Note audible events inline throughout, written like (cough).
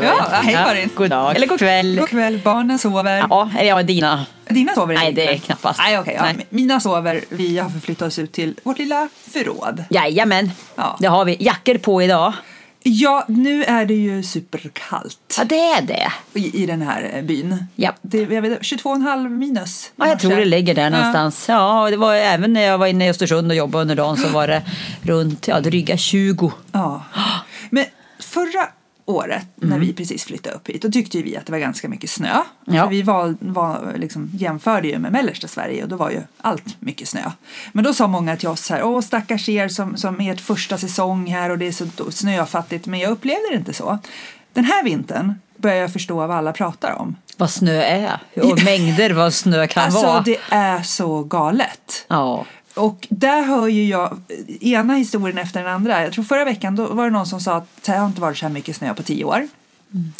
Nu, ja, hej Karin. God dag. Eller god kväll. God kväll, barnen sover. Ja, ja, dina. Dina sover Nej, inte? det är knappast. Nej, okej. ja. Nej. Mina sover. Vi har förflyttat oss ut till vårt lilla förråd. Jajamän, Ja. det har vi. Jackor på idag. Ja, nu är det ju superkallt Ja, det är det. i, i den här eh, byn. Ja. Det, jag vet, 22,5 minus. Ja, jag tror det ligger där någonstans. Ja, det var även när jag var inne i Östersund och jobbade under dagen så var det runt ja, dryga 20. Ja. Men förra året när Mm. vi precis flyttade upp hit då tyckte ju vi att det var ganska mycket snö. Ja. För vi var, var, liksom, jämförde ju med mellersta Sverige och då var ju allt mycket snö. Men då sa många till oss här, åh stackars er som, som ert första säsong här och det är så snöfattigt. Men jag upplevde det inte så. Den här vintern börjar jag förstå vad alla pratar om. Vad snö är och mängder vad snö kan alltså vara. det är så galet. Ja. Och där hör ju jag ena historien efter den andra. Jag tror förra veckan då var det någon som sa att det har inte varit så här mycket snö på 10 år.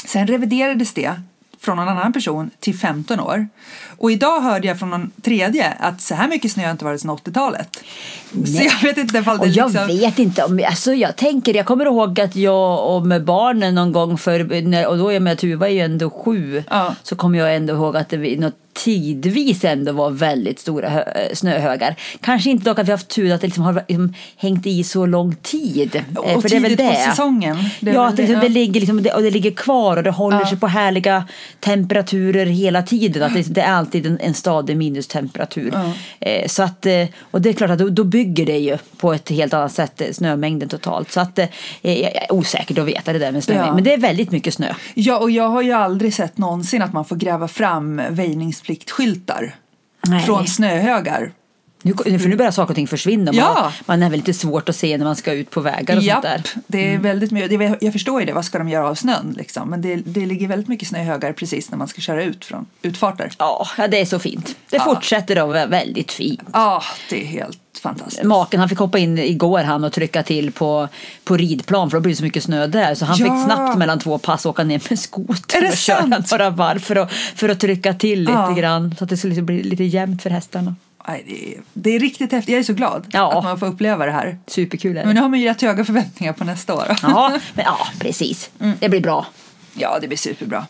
Sen reviderades det från någon annan person till 15 år. Och idag hörde jag från någon tredje att så här mycket snö har inte varit sedan 80-talet. Så jag vet inte ifall det Och jag liksom... vet inte om, alltså jag tänker, jag kommer ihåg att jag och med barnen någon gång för, och då är jag med Tuva är ju ändå sju, Ja. så kommer jag ändå ihåg att det vid något tidvis ändå var väldigt stora hö, snöhögar. Kanske inte dock att vi har haft tur att det liksom har liksom hängt i så lång tid. eh, Och för det är väl tidigt på det. säsongen. Det ja, att det, det, liksom, det, ligger liksom, det, och det ligger kvar och det håller Ja. sig på härliga temperaturer hela tiden. Att det, det är alltid en, en stadig minustemperatur. Ja. Eh, så att, eh, och det är klart att då, då bygger det ju på ett helt annat sätt snömängden totalt. Så att eh, jag är osäker att veta det där med snömängd. Ja. Men det är väldigt mycket snö. Ja, och jag har ju aldrig sett någonsin att man får gräva fram väjningspliktskyltar Nej. från snöhögar. Nu, för nu börjar saker och ting försvinna. Man, Ja. man är väl lite svårt att se när man ska ut på vägar och sånt där. Mm. det är väldigt mycket. Jag förstår ju det, vad ska de göra av snön liksom? Men det, det ligger väldigt mycket snöhögar precis när man ska köra ut från utfarter. Ja, det är så fint. Det Ja. fortsätter att vara väldigt fint. Ja, det är helt fantastiskt. Maken han fick hoppa in igår han och trycka till på, på ridplan för det så mycket snö där. Så han Ja. fick snabbt mellan två pass åka ner med skoter och köra några varv för att, för att trycka till lite Ja. grann. Så att det skulle bli lite jämnt för hästarna. Det, är, det är riktigt häftigt. Jag är så glad Ja. att man får uppleva det här. Superkul. Men nu har man ju rätt höga förväntningar på nästa år. Ja, men, ja precis. Det blir bra. Ja, det blir superbra.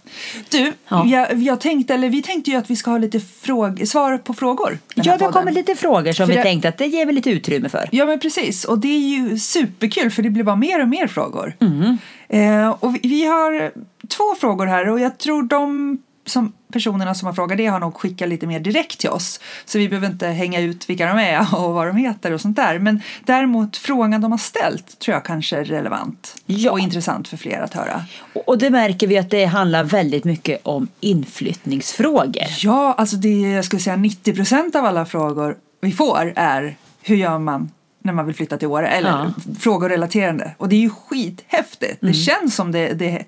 Du, Ja. jag, jag tänkte, eller vi tänkte ju att vi ska ha lite fråg, svar på frågor. Ja, det kommit lite frågor som För vi det- tänkte att det ger vi lite utrymme för. Ja, men precis. Och det är ju superkul för det blir bara mer och mer frågor. Mm. Eh, och vi, vi har två frågor här och jag tror de som personerna som har frågat det har nog skickat lite mer direkt till oss. Så vi behöver inte hänga ut vilka de är och vad de heter och sånt där. Men däremot frågan de har ställt tror jag kanske är relevant Ja. och intressant för fler att höra. Och det märker vi att det handlar väldigt mycket om inflyttningsfrågor. Ja, alltså det jag skulle säga 90 procent av alla frågor vi får är hur gör man när man vill flytta till Åre? Eller Ja. frågor relaterande. Och det är ju skithäftigt. Mm. Det känns som det, det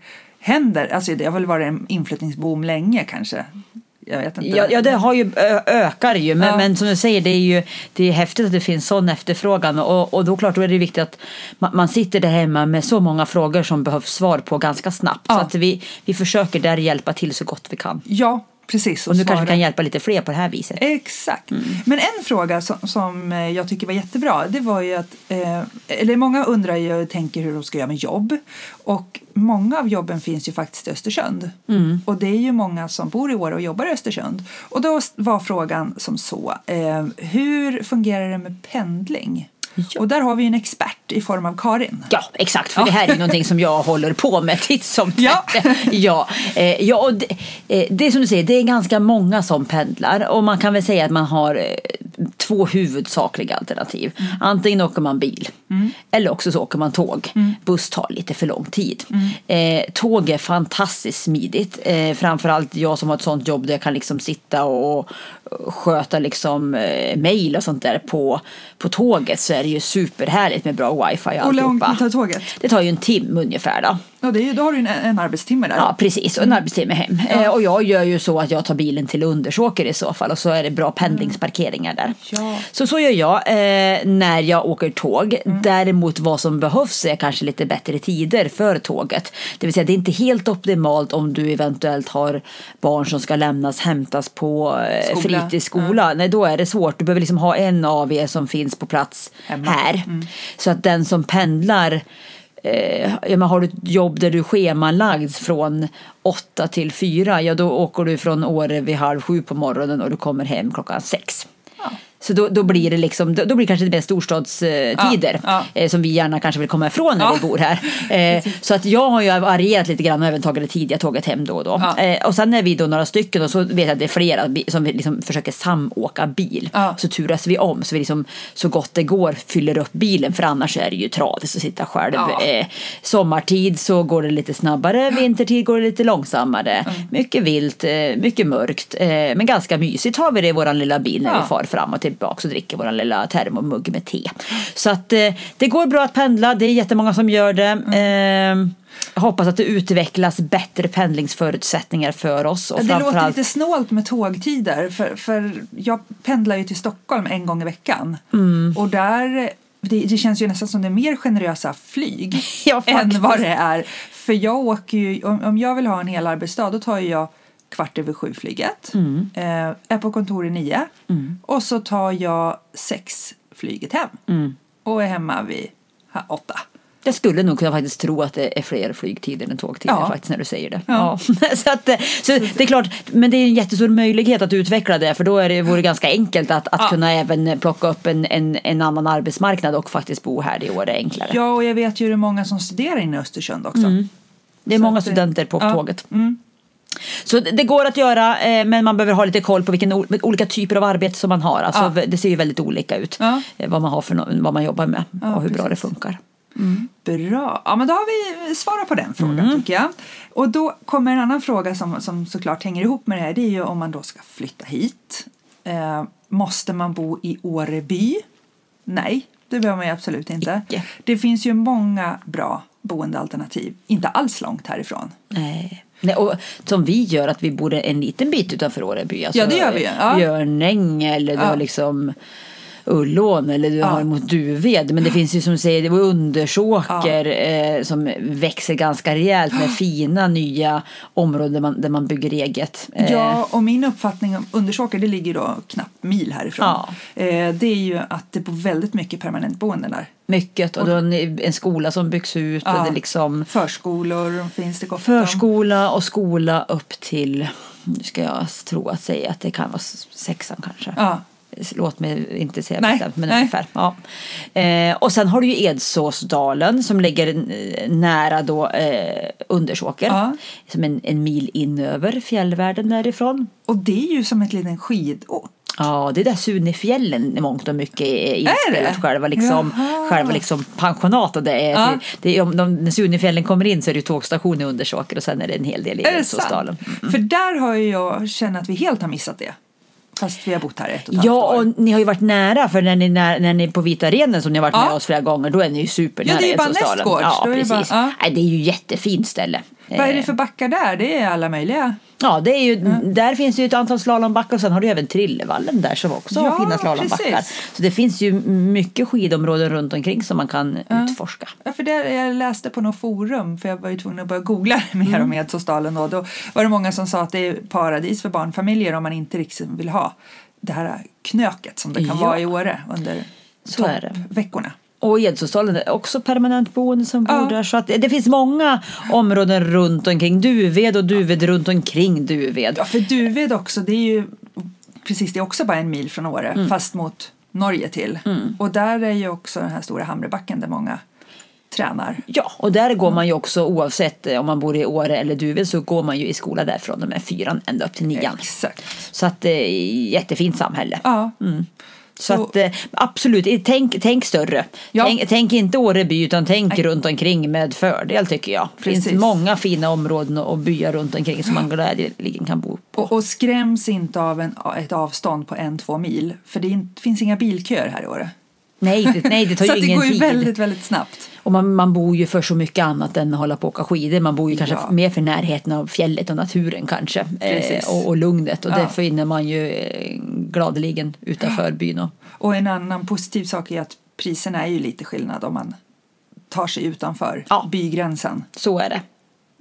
händer. Alltså det har väl varit en inflyttningsboom länge kanske. Jag vet inte. Ja, ja, det har ju, ökar ju. Men, Ja. men som du säger, det är ju det är häftigt att det finns sån efterfrågan. Och, och då klart, då är det viktigt att man, man sitter där hemma med så många frågor som behövs svar på ganska snabbt. Så Ja. att vi, vi försöker där hjälpa till så gott vi kan. Ja, precis. Och nu kanske vi kan hjälpa lite fler på det här viset. Exakt. Mm. Men en fråga som, som eh, jag tycker var jättebra det var ju att, eh, eller många undrar ju och tänker hur de ska göra med jobb. Och många av jobben finns ju faktiskt i Östersund. Mm. Och det är ju många som bor i Åre och jobbar i Östersund. Och då var frågan som så, eh, hur fungerar det med pendling? Ja. Och där har vi en expert i form av Karin. Ja, exakt. För det här är (laughs) någonting som jag håller på med titt som Ja. (laughs) ja, eh, ja och det, eh, det är som du säger, det är ganska många som pendlar. Och man kan väl säga att man har eh, två huvudsakliga alternativ. Antingen åker man bil eller också så åker man tåg. Buss tar lite för lång tid. Eh, tåg är fantastiskt smidigt. Eh, framförallt jag som har ett sånt jobb där jag kan liksom sitta och och sköta liksom eh, mail och sånt där på, på tåget så är det ju superhärligt med bra wifi och Och hur långt alltihopa. tar tåget? Det tar ju en timme ungefär då. Ja, det är, då har du en, en arbetstimme där. Ja, precis. Och en arbetstimme hem. Eh, och jag gör ju så att jag tar bilen till Undersåker i så fall. Och så är det bra pendlingsparkeringar där. Ja. Ja. Så så gör jag eh, när jag åker tåg. Mm. Däremot vad som behövs är kanske lite bättre tider för tåget. Det vill säga det är inte helt optimalt om du eventuellt har barn som ska lämnas, hämtas på eh, Skola. fritidsskola. Nej, då är det svårt. Du behöver liksom ha en av er som finns på plats Hemma. här. Mm. Så att den som pendlar Eh, ja, men har du ett jobb där du är schemalagd från åtta till fyra, ja då åker du från Åre vid halv sju på morgonen och du kommer hem klockan sex. Så då, då blir det liksom, då, då blir det kanske lite mer storstadstider Ja, ja. eh, som vi gärna kanske vill komma ifrån när Ja. vi bor här. (laughs) Eh, så att jag har ju varierat lite grann och även tagit det tidiga tåget hem då och då. Eh, och sen är vi då några stycken och så vet jag att det är flera som liksom försöker samåka bil. Så turas vi om så vi liksom så gott det går fyller upp bilen för annars är det ju tradigt att sitta själv. Sommartid så går det lite snabbare, vintertid går det lite långsammare. Mycket vilt, mycket mörkt men ganska mysigt har vi det i våran lilla bil när vi far fram och tillbaka och dricker våran lilla termomugg med te. Så att eh, det går bra att pendla, det är jättemånga som gör det. Eh, jag hoppas att det utvecklas bättre pendlingsförutsättningar för oss. Och det låter framförallt lite snålt med tågtider för, för jag pendlar ju till Stockholm en gång i veckan Mm. och där det, det känns ju nästan som det är mer generösa flyg (laughs) Ja, än vad det är. För jag åker ju, om, om jag vill ha en hel arbetsdag då tar jag kvart över sju flyget, Mm. eh, är på kontor i nio och så tar jag sex flyget hem Mm. och är hemma vid åtta. Jag skulle nog kunna faktiskt tro att det är fler flygtider än tågtider Ja. faktiskt när du säger det. Ja. Ja. (laughs) så, att, så det är klart, men det är en jättestor möjlighet att utveckla det för då är det, vore det ganska enkelt att, att Ja. kunna även plocka upp en, en, en annan arbetsmarknad och faktiskt bo här i år är enklare. Ja, och jag vet ju hur många som studerar inne i Östersund också. det är så många det- studenter på tåget. Mm. Så det går att göra eh, men man behöver ha lite koll på vilken olika typer av arbete som man har. Alltså, Ja. Det ser ju väldigt olika ut Ja. eh, vad man har för vad man jobbar med Ja, och hur bra det precis. funkar. Bra, ja men då har vi svarat på den frågan Mm. tycker jag. Och då kommer en annan fråga som, som såklart hänger ihop med det här. Det är ju om man då ska flytta hit. Eh, måste man bo i Åreby? Nej, det behöver man ju absolut inte. Icke. Det finns ju många bra boendealternativ, inte alls långt härifrån. Nej. Nej, och som vi gör att vi bor en liten bit utanför Åreby. Alltså, Ja, det gör vi. Ja. Björnäng eller Ja. liksom Ullån eller du Ja. har mot Duved. Men det finns ju som du säger det var Undersåker eh, som växer ganska rejält med (gasps) fina nya områden där man, där man bygger eget. Eh, Ja, och min uppfattning om Undersåker, det ligger då knappt mil härifrån. Ja. Eh, det är ju att det bor väldigt mycket permanentboenden där. Mycket och då en, en skola som byggs ut och Ja. det är liksom Förskolor finns det gott förskola och skola upp till, nu ska jag tro att säga att det kan vara sexan kanske. Ja. Låt mig inte säga Nej, bestämt, men nej. ungefär. Ja. Eh, och sen har du ju Edsåsdalen som ligger nära då eh, Undersåker. Ja. Som en, en mil in över fjällvärlden därifrån. Och det är ju som ett liten skidort. Ja, det är där Sunefjällen i mångt och mycket är inspelat. Själva, liksom, Jaha. själva liksom pensionatet. Det är, Ja. det är, om de, när Sunefjällen kommer in så är det tågstation i Undersåker och sen är det en hel del i Edsåsdalen. sant? För där har jag känner att vi helt har missat det. Fast vi har bott här ett och ett Ja, halvt år. och ni har ju varit nära för när ni, när, när ni är på Vita Renen som ni har varit Ja. med oss flera gånger då är ni ju supernära Ja, det är ju bara nästgårds. Ja, Då är det precis. bara- ja. Nej, det är ju jättefint ställe. Vad är det Eh, för backar där? Det är alla möjliga. Ja, det är ju, där finns det ju ett antal slalombackar och sen har du även Trillevallen där som också Ja, har fina slalombackar. precis. Så det finns ju mycket skidområden runt omkring som man kan utforska. Ja, för det, jag läste på något forum, för jag var ju tvungen att börja googla (laughs) mer Mm. om Edsåsdalen då. Då var det många som sa att det är paradis för barnfamiljer om man inte riktigt vill ha det här knöket som det kan Ja. vara i Åre under Så är det. veckorna. Och Edsåsdalen är också permanent boende som bor Ja. där. Så att det, finns många områden runt omkring Duved och Duved runt omkring Duved. Ja, för Duved också, det är ju precis, det är också bara en mil från Åre, Mm. fast mot Norge till. Och där är ju också den här stora Hamrebacken där många tränar. Ja, och där går man ju också oavsett eh, om man bor i Åre eller Duved så går man ju i skola där från och med fyran ända upp till nian. Exakt. Så att det är jättefint samhälle. Ja. Så, Så- att eh, absolut, tänk, tänk större. Ja. Tänk, tänk inte Åreby utan tänk runt omkring med fördel tycker jag. Det finns många fina områden och byar runt omkring som man glädjeligen kan bo på. Och, och skräms inte av en, ett avstånd på en, två mil. För det är finns inga bilköer här i Åre. Nej, det, nej, det tar (laughs) Så ju att det ingen går ju tid. väldigt, väldigt snabbt. Och man, man bor ju för så mycket annat än att hålla på och åka skidor. Man bor ju kanske Ja. mer för närheten av fjället och naturen kanske. Eh, och, och lugnet. Och Ja. det finner man ju eh, gladeligen utanför byn. Och, Och en annan positiv sak är att priserna är ju lite skillnad om man tar sig utanför Ja. bygränsen. så är det.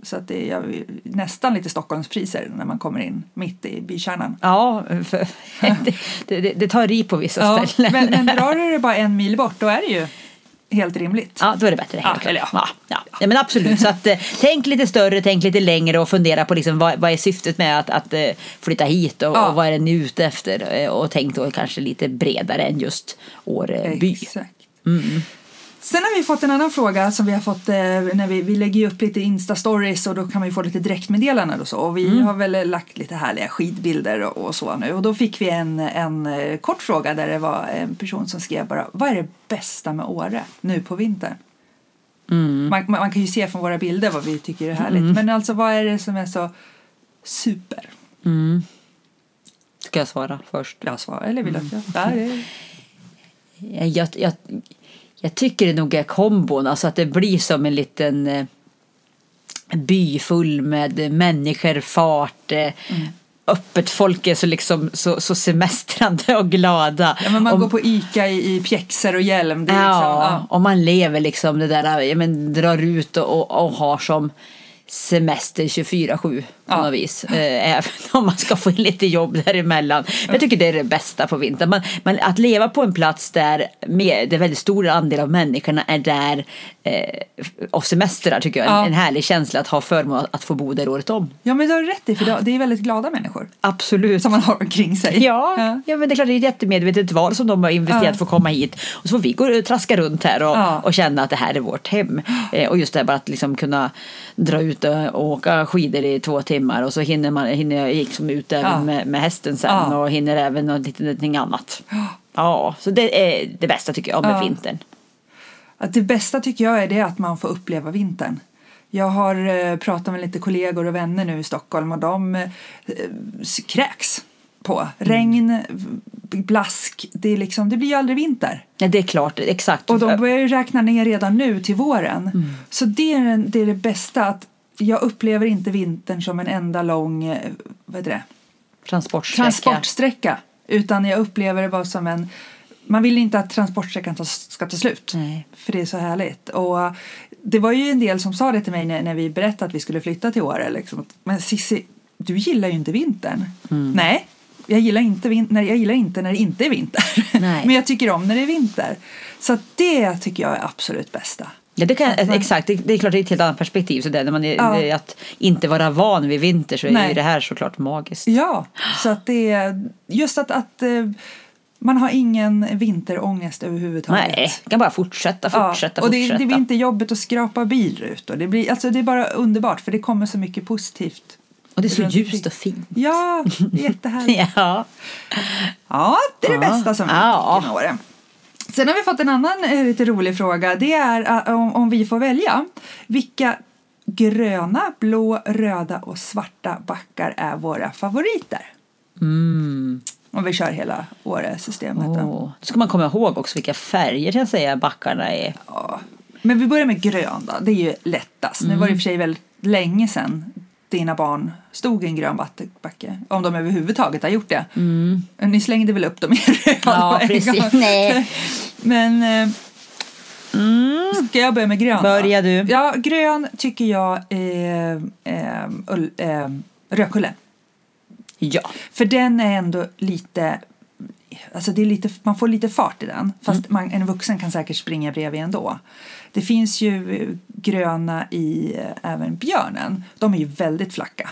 Så att det är nästan lite Stockholmspriser när man kommer in mitt i bykärnan. Ja, för, (laughs) det, det, det tar i på vissa Ja, ställen. men, men (laughs) drar du det bara en mil bort då är det ju helt rimligt. Ja, då är det bättre. Ja, helt klart. eller ja. Ja, ja. ja, men absolut. Så att, eh, tänk lite större, tänk lite längre och fundera på liksom, vad, vad är syftet med att, att eh, flytta hit och, Ja. och vad är ni ute efter? Eh, Och tänk då kanske lite bredare än just Åre by. Exakt. Sen har vi fått en annan fråga som vi har fått eh, när vi, vi lägger upp lite Insta-stories och då kan man ju få lite direktmeddelanden och så. Och vi har väl lagt lite härliga skidbilder och, och så nu. Och då fick vi en, en eh, kort fråga där det var en person som skrev bara Vad är det bästa med Åre nu på vintern? Man, man, man kan ju se från våra bilder vad vi tycker är härligt. Men alltså vad är det som är så super? Ska jag svara först? Jag svarar, eller vill du att jag? Ja, det, Jag, jag, jag, tycker det nog är kombon, alltså att det blir som en liten eh, by full med människor, fart, eh, Mm. öppet folk är så, liksom, så, så semestrande och glada. ja, men man Och- går på Ica i, i pjäxor och hjälm. Det Ja, liksom, ja. och man lever liksom det där, ja, men, drar ut och, och, och har som semester 24-7 på Ja. något vis. Eh, även (laughs) om man ska få in lite jobb däremellan. Men jag tycker det är det bästa på vintern. Man, man, att leva på en plats där med, det väldigt stor andel av människorna är där eh, och semestrar tycker jag. är Ja. En härlig känsla att ha förmån att, att få bo där året om. Ja men du har rätt i för det- är väldigt glada människor Absolut. som man har omkring sig. Ja, ja. men det är klart det är ett jättemedvetet val som de har investerat Ja. för att komma hit. Och så får vi gå och traska runt här och, Ja. och känna att det här är vårt hem. Eh, och just det här bara att liksom kunna dra ut och och åka skidor i två timmar och så hinner, man, hinner jag liksom ut även Ja. med, med hästen sen Ja. och hinner även något, lite, någonting annat. Ja, så det är det bästa tycker jag med Ja. vintern. Att det bästa tycker jag är det att man får uppleva vintern. Jag har eh, pratat med lite kollegor och vänner nu i Stockholm och de eh, kräks på regn, v- blask. Det, är liksom, det blir ju aldrig vinter. Nej, det är klart, exakt. Och de börjar ju räkna ner redan nu till våren. Mm. Så det är, det är det bästa. att Jag upplever inte vintern som en enda lång eh, vad heter det? Transportsträcka. transportsträcka. Utan jag upplever det bara som en... Man vill inte att transportsträckan ska ta slut. Nej. För det är så härligt. Och det var ju en del som sa det till mig när, när vi berättade att vi skulle flytta till Åre. Liksom. Men Cissi, du gillar ju inte vintern. Mm. Nej, jag gillar, inte när, jag gillar inte när det inte är vinter. (laughs) Men jag tycker om när det är vinter. Så det tycker jag är absolut bästa. Ja, det kan, man- exakt, det, det är klart det är ett helt annat perspektiv. Så det, när man är, Ja. det- att inte vara van vid vinter så är Nej. ju det här såklart magiskt. Ja, så att det är just att, att eh, man har ingen vinterångest överhuvudtaget. Nej, kan bara fortsätta, fortsätta, och det, fortsätta. det blir inte jobbigt att skrapa bilrutor. Det, blir, alltså det är bara underbart för det kommer så mycket positivt. och det är så runt ljust och fint. Ja, är (laughs) jättehärligt. Ja. Ja, det är det Ja. bästa som vi Ja. tycker med Åre. Sen har vi fått en annan eh, lite rolig fråga. Det är eh, om, om vi får välja. Vilka gröna, blå, röda och svarta backar är våra favoriter? Mm. Om vi kör hela Åre-systemet. då. Åh. Då ska man komma ihåg också vilka färger kan jag säga backarna är. Ja. Men vi börjar med grön då. Det är ju lättast. Nu var det i och för sig väldigt länge sedan dina barn stod i en grön batte- backe. Om de överhuvudtaget har gjort det. Ni slängde väl upp dem i en Ja, precis. gång. Nej. Men eh, ska jag börja med grön? Börja du. Ja, grön tycker jag är eh, eh, Rödkulle. Ja. För den är ändå lite... Alltså det är lite, man får lite fart i den, fast man, en vuxen kan säkert springa bredvid ändå. Det finns ju gröna i eh, även björnen. De är ju väldigt flacka.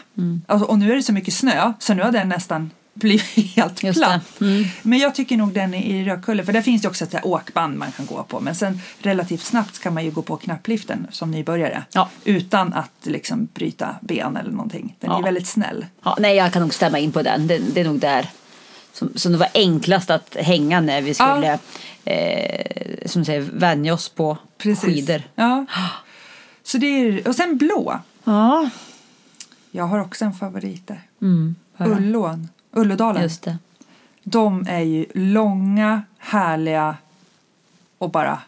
Alltså, och nu är det så mycket snö, så nu har den nästan blivit (laughs) helt Just platt. Men jag tycker nog den är i Rödkulle, för där finns det också ett åkband man kan gå på. Men sen relativt snabbt kan man ju gå på knappliften som nybörjare. Ja. Utan att liksom bryta ben eller någonting. Den Ja. är väldigt snäll. ja. Nej, jag kan nog stämma in på den. Det, det är nog där som, som det var enklast att hänga när vi skulle eh, som säger, vänja oss på skidor. Ja. Så det är, och sen blå. Ja, Jag har också en favorit där. mm. Ullån. Ullådalen. Just det. De är ju långa, härliga och bara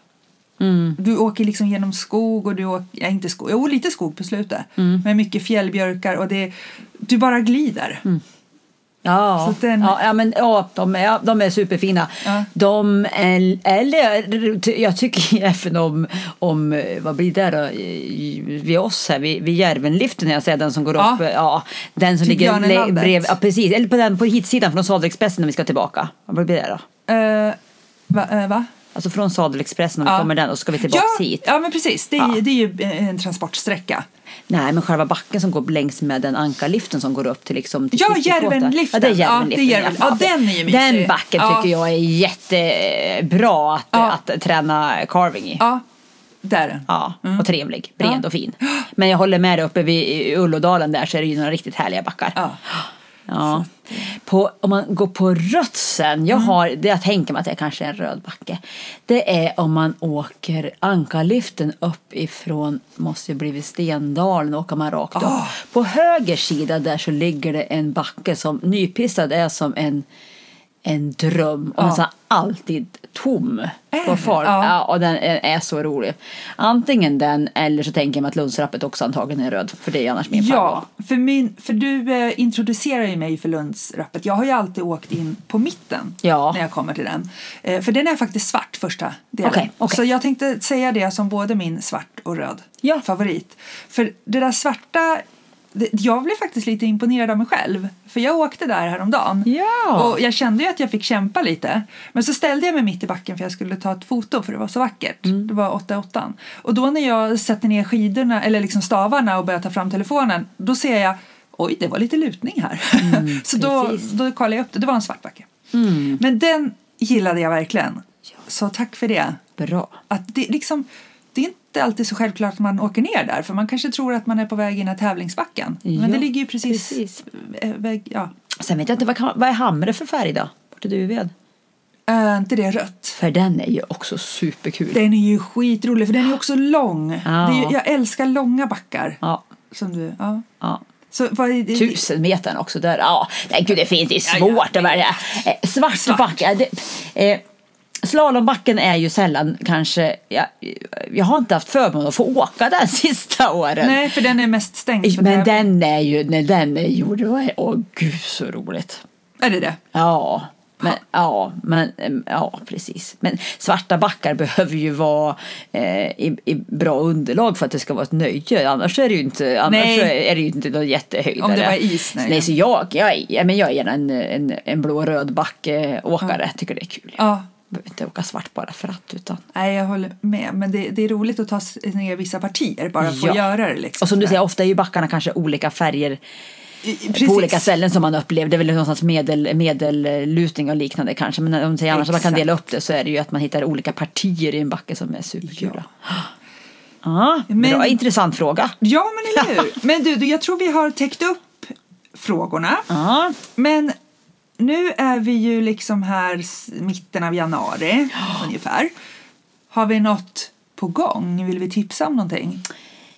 Du åker liksom genom skog och du åker, ja, inte skog, jo lite skog på slutet. Med mycket fjällbjörkar och det, du bara glider. Ja, den- ja, ja, men, ja, de, är, de är superfina. Ja. De är, eller jag tycker även om, om, vad blir det då, vid oss här, vid, vid Järvenliften, jag säger den som går Ja. upp, ja, den som Till ligger bredvid, ja precis, eller på den på hitsidan från Sadelexpressen när vi ska tillbaka. Vad blir det då? Eh, va? eh, va? Alltså från Sadelexpressen om vi kommer den och så ska vi tillbaka ja, hit. ja, men precis. Det är, det är ju en transportsträcka. Nej, men själva backen som går längs med den ankarliften som går upp till liksom till Ja. Järvenliften. Ja, det är Ja, Järvenliften. det är Järven- ja, den är ju mysig. Den backen Ja. tycker jag är jättebra att, Ja. att träna carving i. Ja, där. Ja, och trevlig, bred Mm. Ja. och fin. Men jag håller med dig uppe vid Ullådalen där så är det ju några riktigt härliga backar. Ja. Ja. På, om man går på Rötsen, jag har, det jag tänker mig att det kanske är en röd backe. Det är om man åker ankarliften upp ifrån, måste ju blivit Stendalen, åker man rakt upp. Ah. På höger sida där så ligger det en backe som nypistad är som en, en dröm. Och Ja. nästan alltid tom på det? folk. Ja. Ja. och den är, är så rolig. Antingen den eller så tänker jag mig att Lundsrappet också antagligen är röd. För det är annars min. Ja, för, min, för du eh, introducerar ju mig för Lundsrappet. Jag har ju alltid åkt in på mitten Ja. när jag kommer till den. Eh, för den är faktiskt svart första delen. Okej, okej. Så jag tänkte säga det som både min svart och röd favorit. För det där svarta, jag blev faktiskt lite imponerad av mig själv. För jag åkte där häromdagen. Ja. Och jag kände ju att jag fick kämpa lite. Men så ställde jag mig mitt i backen för jag skulle ta ett foto för det var så vackert. Mm. Det var 8 Och då när jag sätter ner skidorna, eller liksom stavarna och börjar ta fram telefonen, då ser jag Oj, det var lite lutning här. (laughs) så då, Mm, precis. Mm. då kollade jag upp det. Det var en svart backe. Men den gillade jag verkligen. Så tack för det. Bra. Att det, liksom, inte alltid så självklart att man åker ner där. För man kanske tror att man är på väg in i tävlingsbacken. Ja, Men det ligger ju precis, precis. eh, Väg, ja. Sen vet jag inte, vad, kan, vad är Hamre för färg då? Bort i Duved? Är inte det rött? För den är ju också superkul. Den är ju skitrolig för den är också lång. Ja. Ju, jag älskar långa backar. Ja, Som du, ja. ja. Så, vad? Tusen metern också där. Ja, nej gud det finns, det är Ja, svårt ja, att välja. Eh, svart, Svart. backe. Det, eh, slalombacken är ju sällan kanske, jag, jag har inte haft förmånen att få åka den (laughs) sista åren. Nej, för den är mest stängd. Men tävling. den är ju, när den är gjord, åh gud så roligt. Är det det? Ja, men, ja, men, ja, precis. Men svarta backar behöver ju vara eh, i, i bra underlag för att det ska vara ett nöje. Annars är det ju inte, annars Nej. är det inte någon jättehöjdare. Om det var is, nej. nej. så jag, jag, är- ja, men jag är gärna en, en, en blå-röd backeåkare. Tycker det är kul. Ja. Behöver inte åka svart bara för att. Utan. Nej, jag håller med. Men det, det är roligt att ta ner vissa partier bara för att Ja. göra det. Liksom. Och som du säger, ofta är ju backarna kanske olika färger precis. på olika ställen som man upplevde. Det är väl någonstans medel, medellutning och liknande kanske. Men om man säger annars att man kan dela upp det så är det ju att man hittar olika partier i en backe som är superkul. Ja. Ja, (gasps) Men- bra, intressant fråga. Ja, men eller hur? (laughs) Men du, jag tror vi har täckt upp frågorna. Ja, Men nu är vi ju liksom här mitten av januari ungefär. Har vi något på gång? Vill vi tipsa om någonting?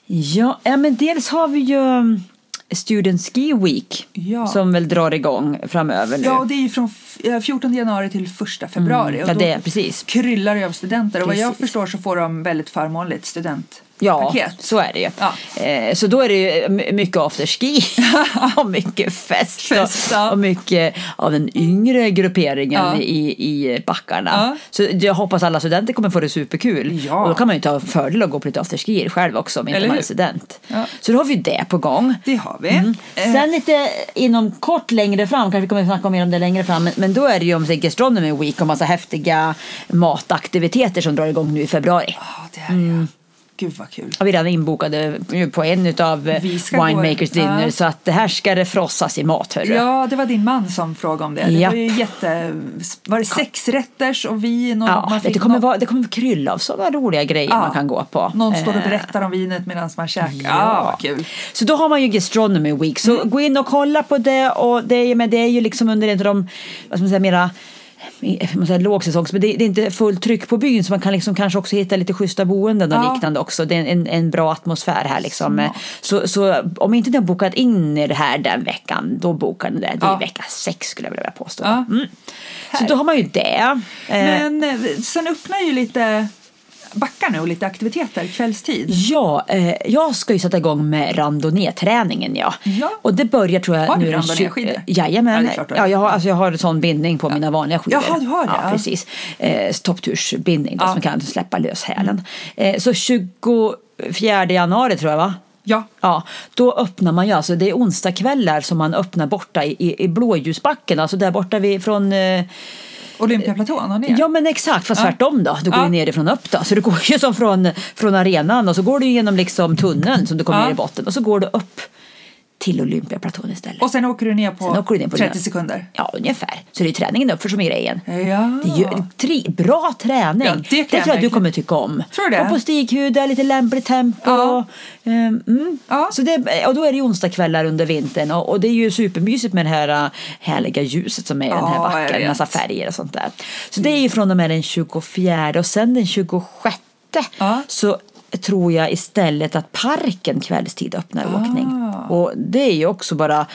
ja, ja men dels har vi ju um, Student Ski Week Ja. som väl drar igång framöver nu. Ja, och det är ju från f- eh, 14 januari till 1 februari. Mm, och ja, då det är precis. kryllar det av studenter. Och vad jag förstår så får de väldigt förmånligt studentpaket. Ja, så är det ju. Ja. Eh, så då är det ju my- mycket afterski (laughs) och mycket fest, och, och mycket av den yngre grupperingen Ja. i, i backarna. Ja. Så jag hoppas alla studenter kommer få det superkul. Och då kan man ju ta fördel och gå på lite afterski själv också om inte Eller man är student. Så då har vi det på gång. Det har vi. Mm. Eh, Sen lite inom kort längre fram, kanske vi kommer att snacka mer om det längre fram, men, men då är det ju om Gastronomy Week och massa häftiga mataktiviteter som drar igång nu i februari. Ja, det är mm. Gud vad kul. har vi redan inbokade på en av ska Winemakers gå- Dinner ja. så att det här ska det frossas i mat hörru. Ja, det var din man som frågade om det. Det var ju jätte... Var det sex rätters och vin? Och Ja, det, kommer någon, vara, det kommer krylla av sådana roliga grejer Ja. man kan gå på. någon står och Eh, berättar om vinet medan man käkar. Ja, vad kul. Så då har man ju Gastronomy Week. Så Mm. gå in och kolla på det. Och det, är, men det är ju liksom under en av de, vad ska man säga, mera säga, lågsäsongs, men det, det är inte fullt tryck på byn så man kan liksom kanske också hitta lite schyssta boenden och Ja. liknande också. Det är en, en bra atmosfär här liksom. Så, så om inte ni har bokat in er här den veckan, då bokar ni det. Det är Ja. vecka sex skulle jag vilja påstå. Ja. Mm. Så då har man ju det. Eh, Men eh, sen öppnar ju lite backar nu och lite aktiviteter kvällstid. Ja, eh, jag ska ju sätta igång med randonnée-träningen ja. Ja. Och det börjar tror jag Har du nu den randonnéskidor? 20 Jajamän. Ja, Ja, du har. jag har, alltså, jag har en sån bindning på mina vanliga skidor. Jaha, du har det, Ja, ja. precis. Eh, Topptursbindning Ja. som kan släppa lös hälen. Eh, så 24 januari tror jag va? Ja. Ja, då öppnar man ju alltså, det är onsdagskvällar som man öppnar borta i, i, i blåljusbacken, alltså där borta vid, från eh, Olympiaplatån och ner. Ja men exakt, fast Ja. tvärtom då. Du går Ja. ju nerifrån upp då. Så du går ju som från, från arenan och så går du genom liksom tunneln som du kommer Ja. ner i botten och så går du upp till Olympiaplatån istället. Och sen åker du ner på, du ner på 30 den. sekunder. Ja, ungefär. Så det är träningen uppför som är grejen. Ja. Det är ju tre, bra träning. Ja, det jag tror jag du verkligen. kommer tycka om. Tror du det? Och på stighuda, lite lämpligt tempo. Ja. Ehm, mm. Ja. Så det, och då är det onsdagskvällar under vintern och, och det är ju supermysigt med det här äh, härliga ljuset som är i den här Ja, jag backen. Massa färger och sånt där. Så det är ju från och med den 24 och sen den 26 Ja. så tror jag istället att parken kvällstid öppnar åkning. Och det är ju också bara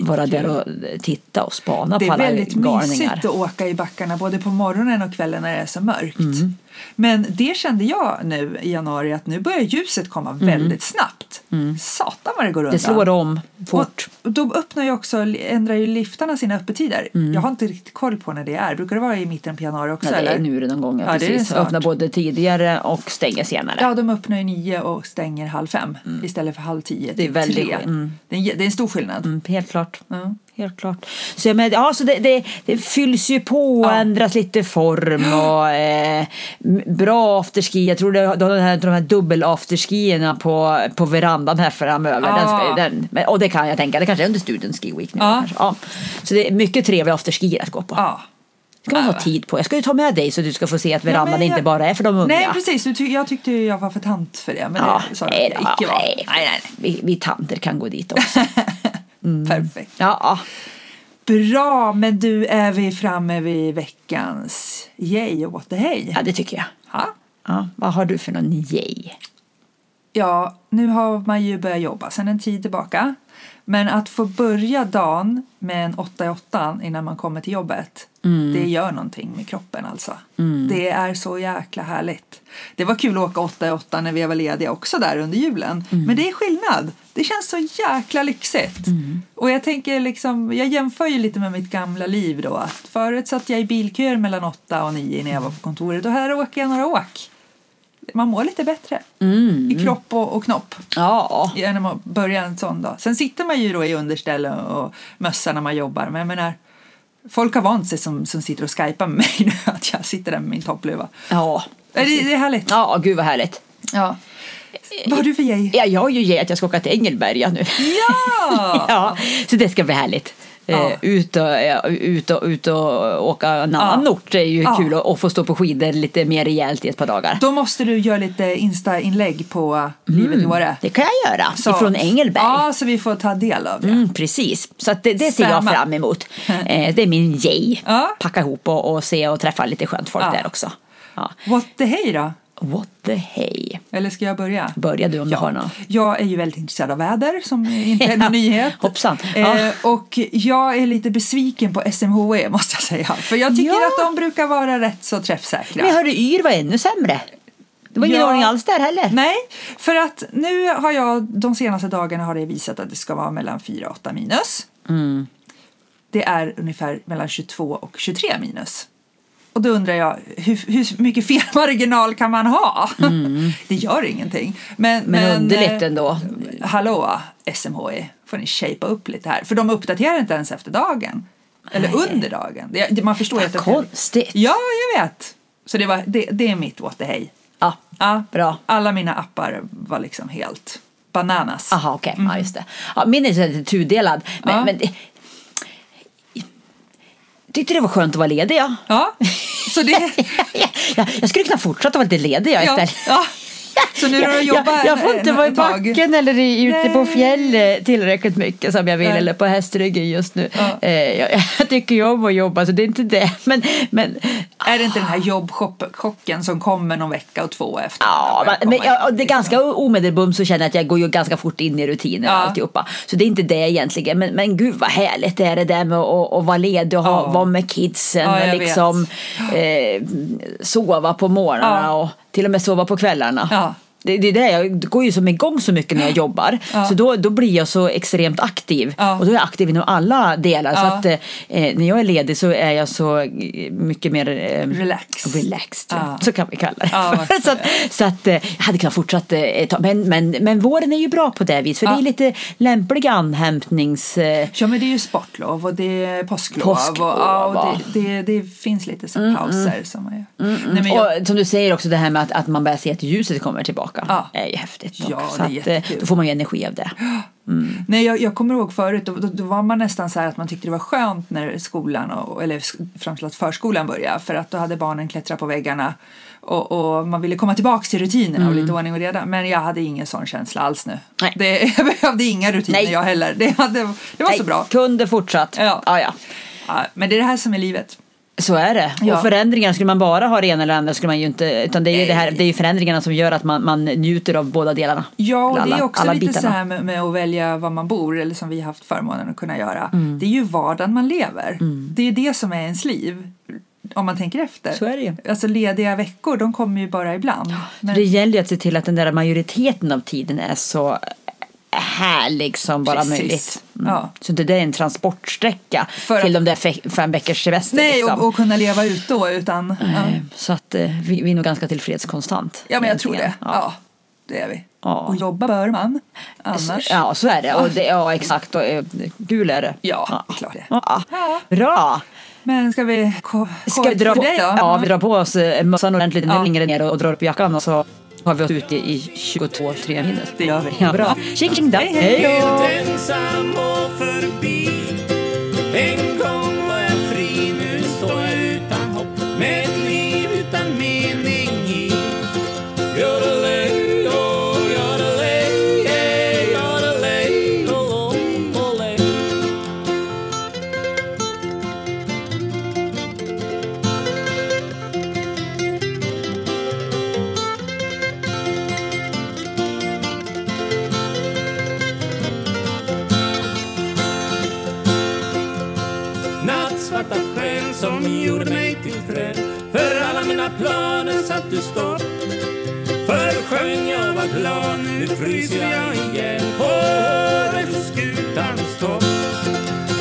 vara där och titta och spana Det på är alla väldigt galningar. mysigt att åka i backarna både på morgonen och kvällen när det är så mörkt. Mm. Men det kände jag nu i januari att nu börjar ljuset komma väldigt snabbt. Satan vad det går undan. Mm. Det slår om fort. Och då öppnar ju också, ändrar ju liftarna sina öppettider. Jag har inte riktigt koll på när det är. Brukar det vara i mitten på januari också? Ja, det är nu det någon gång. Ja, det precis. snart. Öppnar både tidigare och stänger senare. Ja, de öppnar ju nio och stänger halv fem istället för halv tio Mm. Det är väldigt tre. Mm. Det, är, en jä- det är en stor skillnad. Mm, helt klart. Ja. Helt klart. Så, jag ja, så det, det, det fylls ju på och Ja. ändras lite form och eh, bra afterski. Jag tror det, de, här, de här dubbel afterskierna på, på verandan här framöver. Den Ja. den, men- och det kan jag tänka, det kanske är under Student Ski Week nu. Ja. Ja. Så det är mycket trevliga afterskier att gå på. Ja. ska man ha tid på. Jag ska ju ta med dig så du ska få se att verandan men jag- inte bara är för de unga. Nej, precis. Du ty- jag tyckte ju jag var för tant för det. Men Ja, det sa nej, då, nej, nej, nej. Vi, vi tanter kan gå dit också. (laughs) Perfekt. Ja. Bra, men du är vi framme vid veckans yay och hey. ja, det tycker jag. Ja. Ja, vad har du för någon yay? ja, nu har man ju börjat jobba sedan en tid tillbaka. Men att få börja dagen med en 8 i 8 innan man kommer till jobbet, det gör någonting med kroppen alltså. Det är så jäkla härligt. Det var kul att åka 8 i 8 när vi var lediga också där under julen. Men det är skillnad. Det känns så jäkla lyxigt. Och jag tänker liksom, jag jämför ju lite med mitt gamla liv då. Att förut satt jag i bilköer mellan 8 och 9 när jag var på kontoret och här åker jag några åk. Man mår lite bättre i kropp och, och knopp Ja, ja, när man börjar en sån dag. Sen sitter man ju då i underställ och mössa när man jobbar. Men jag menar, folk har vant sig som, som sitter och skypar med mig (laughs) nu att jag sitter där med min toppluva. ja. Det, det är härligt. Ja, gud vad härligt. Ja. Vad har du för yay? Ja, jag har ju gett att jag ska åka till Engelberga nu. Ja! (laughs) ja, så det ska bli härligt. Ja. Eh, ut, och, ja, ut, och, ut och åka en annan Ja. ort det är ju Ja. kul att, att få stå på skidor lite mer rejält i ett par dagar. Då måste du göra lite Insta-inlägg på Livet i Åre. Det kan jag göra, Så- ifrån Engelberg. Ja, så vi får ta del av det. Mm, precis, så att det, det ser jag fram emot. (laughs) Eh, det är min yay. Ja. Packa ihop och, och se och träffa lite skönt folk där också. Ja. What the hey då? What the hey. Eller ska jag börja? Börja du om du har något. Jag är ju väldigt intresserad av väder som inte är (laughs) någon nyhet. Hoppsan. Ja. Eh, och jag är lite besviken på SMHE (laughs) måste jag säga. För jag tycker Ja. att de brukar vara rätt så träffsäkra. Men hörru, Yr var ännu sämre. Det var ingen Ja. ordning alls där heller. Nej, för att nu har jag de senaste dagarna har det visat att det ska vara mellan 4 och 8 minus. Mm. Det är ungefär mellan 22 och 23 minus. Och då undrar jag, hur, hur mycket felmarginal kan man ha? (laughs) det gör ingenting. Men, Mm. Men underligt eh, ändå. Hallå SMHI, får ni shapea upp lite här. För de uppdaterar inte ens efter dagen. Eller Nej. under dagen. Man förstår att det Konstigt. Ja, jag vet. Så det, var, det, det är mitt what the hey. Ja, Ja, bra. Alla mina appar var liksom helt bananas. Aha, okej. Ja, just det. Ja, min är lite tudelad. Men, Ja. men det, tyckte det var skönt att vara ledig. Ja. Ja, så det... (laughs) jag, jag skulle kunna fortsätta vara lite ledig jag, ja, istället. ja. (laughs) Så nu när du jag, jobbar jag, jag får inte vara i backen eller i, ute på fjället tillräckligt mycket som jag vill Nej. eller på hästryggen just nu. Ja. Eh, jag, (laughs) jag tycker ju om att jobba så det är inte det. Men, men Är det inte den här jobbchocken som kommer någon vecka och två efter? Ja, men, men komma ja, igång, och det är liksom. ganska omedelbart så känner jag att jag går ju ganska fort in i rutiner och Ja. alltihopa. Så det är inte det egentligen. Men, men gud vad härligt det är det där med att, att vara ledig och ha, Ja. vara med kidsen Ja, jag och liksom eh, sova på morgnarna och till och med sova på kvällarna. Det, det är det, jag går ju som igång så mycket när jag jobbar. Ja. Så då, då blir jag så extremt aktiv. Ja. Och då är jag aktiv inom alla delar. Så Ja. att eh, när jag är ledig så är jag så eh, mycket mer eh, Relax. relaxed. Ja. Så kan vi kalla det. (laughs) Så att, så att eh, jag hade kunnat fortsätta ett tag. Men, men, men våren är ju bra på det viset. För det är lite lämpliga anhämtnings... eh, Ja men det är ju sportlov och det är påsklov. Påsklov, och, och det, det, det finns lite så pauser som man gör. Nej, men jag, Och som du säger också det här med att, att man börjar se att ljuset kommer tillbaka. Ja. är ju häftigt. Ja, det är så att, eh, då får man ju energi av det. nej, jag, jag kommer ihåg förut, då, då, då var man nästan så här att man tyckte det var skönt när skolan, och, eller framförallt förskolan började. För att då hade barnen klättrat på väggarna och, och man ville komma tillbaka till rutinerna och lite ordning och reda. Men jag hade ingen sån känsla alls nu. Nej. Det, (laughs) jag behövde inga rutiner Nej. jag heller. Det, hade, det var så Nej, bra. Kunde fortsatt. Ja. Ja, ja. Ja, men det är det här som är livet. Så är det. Ja. Och förändringar, skulle man bara ha det ena eller andra skulle man ju inte, utan det är ju, det här, det är ju förändringarna som gör att man, man njuter av båda delarna. Ja, och Eller det är alla- också alla lite bitarna. så här med, med att välja var man bor, eller som vi har haft förmånen att kunna göra. Mm. Det är ju vardagen man lever. Det är det som är ens liv, om man tänker efter. Så är det ju. Alltså lediga veckor, de kommer ju bara ibland. Men, Det gäller ju att se till att den där majoriteten av tiden är så härlig som bara Precis. möjligt. Ja. Så det är en transportsträcka För att- till de där fe- fem veckors semester. nej, liksom. och, och kunna leva ut då utan... Ja, Eh, Så att eh, vi, vi är nog ganska tillfreds konstant. ja men jag tror det. egentligen. Ja. det är vi. Ja. Och jobba bör man. Annars... Ja, så är det. Och det ja, exakt. Och, eh, kul är det. Ja, är klart det. Ja. Ja. Bra! Men ska vi... Ska vi dra på, dig då? ja, vi drar på oss eh, mössan ordentligt Ja. längre ner och, och drar upp jackan och så har vi oss ute i 22-3 minus. Det gör vi. Ja, bra. Tjing tjing Hej, hej. Hej då! Inte stopp Förr sjöng jag var glad, nu fryser jag igen. På Åreskutans topp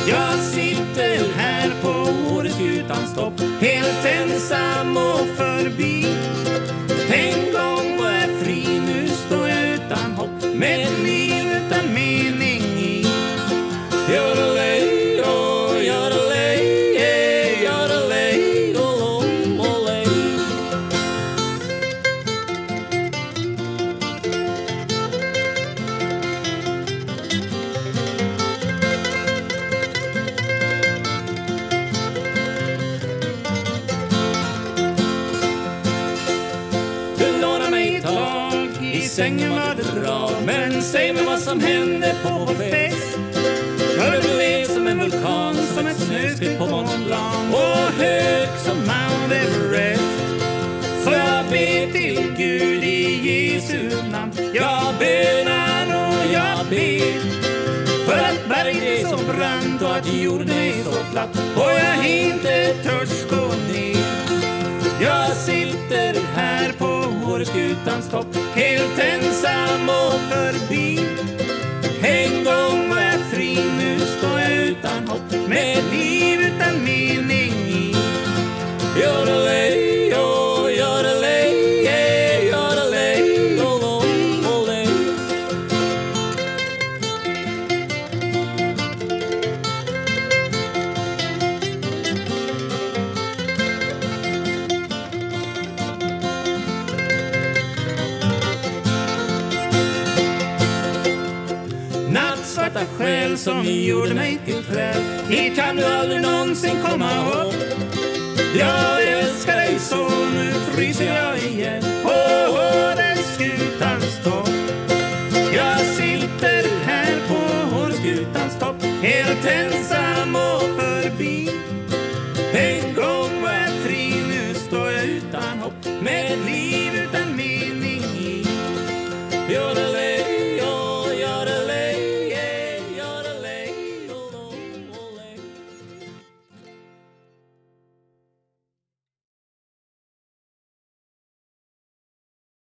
Jag sitter här på Åreskutans topp Helt ensam och förbi. Sängen var det bra Men säg mig vad som hände på vår fest. För du blev som en vulkan, som ett snöskred på Mont Blanc? Och hög som Mount Everest. Så jag ber till Gud i Jesu namn. Jag bönar och jag ber. För att berget är så brant och att jorden är så platt. Och jag inte törs gå ner. Jag sitter här på Åreskutans topp. Helt ensam och förbi. En gång själ som gjorde mig till träd. Hit kan du aldrig någonsin komma upp. Jag älskar dig så, nu fryser jag igen På Åreskutans topp. Jag sitter här på Åreskutans topp Helt ensam.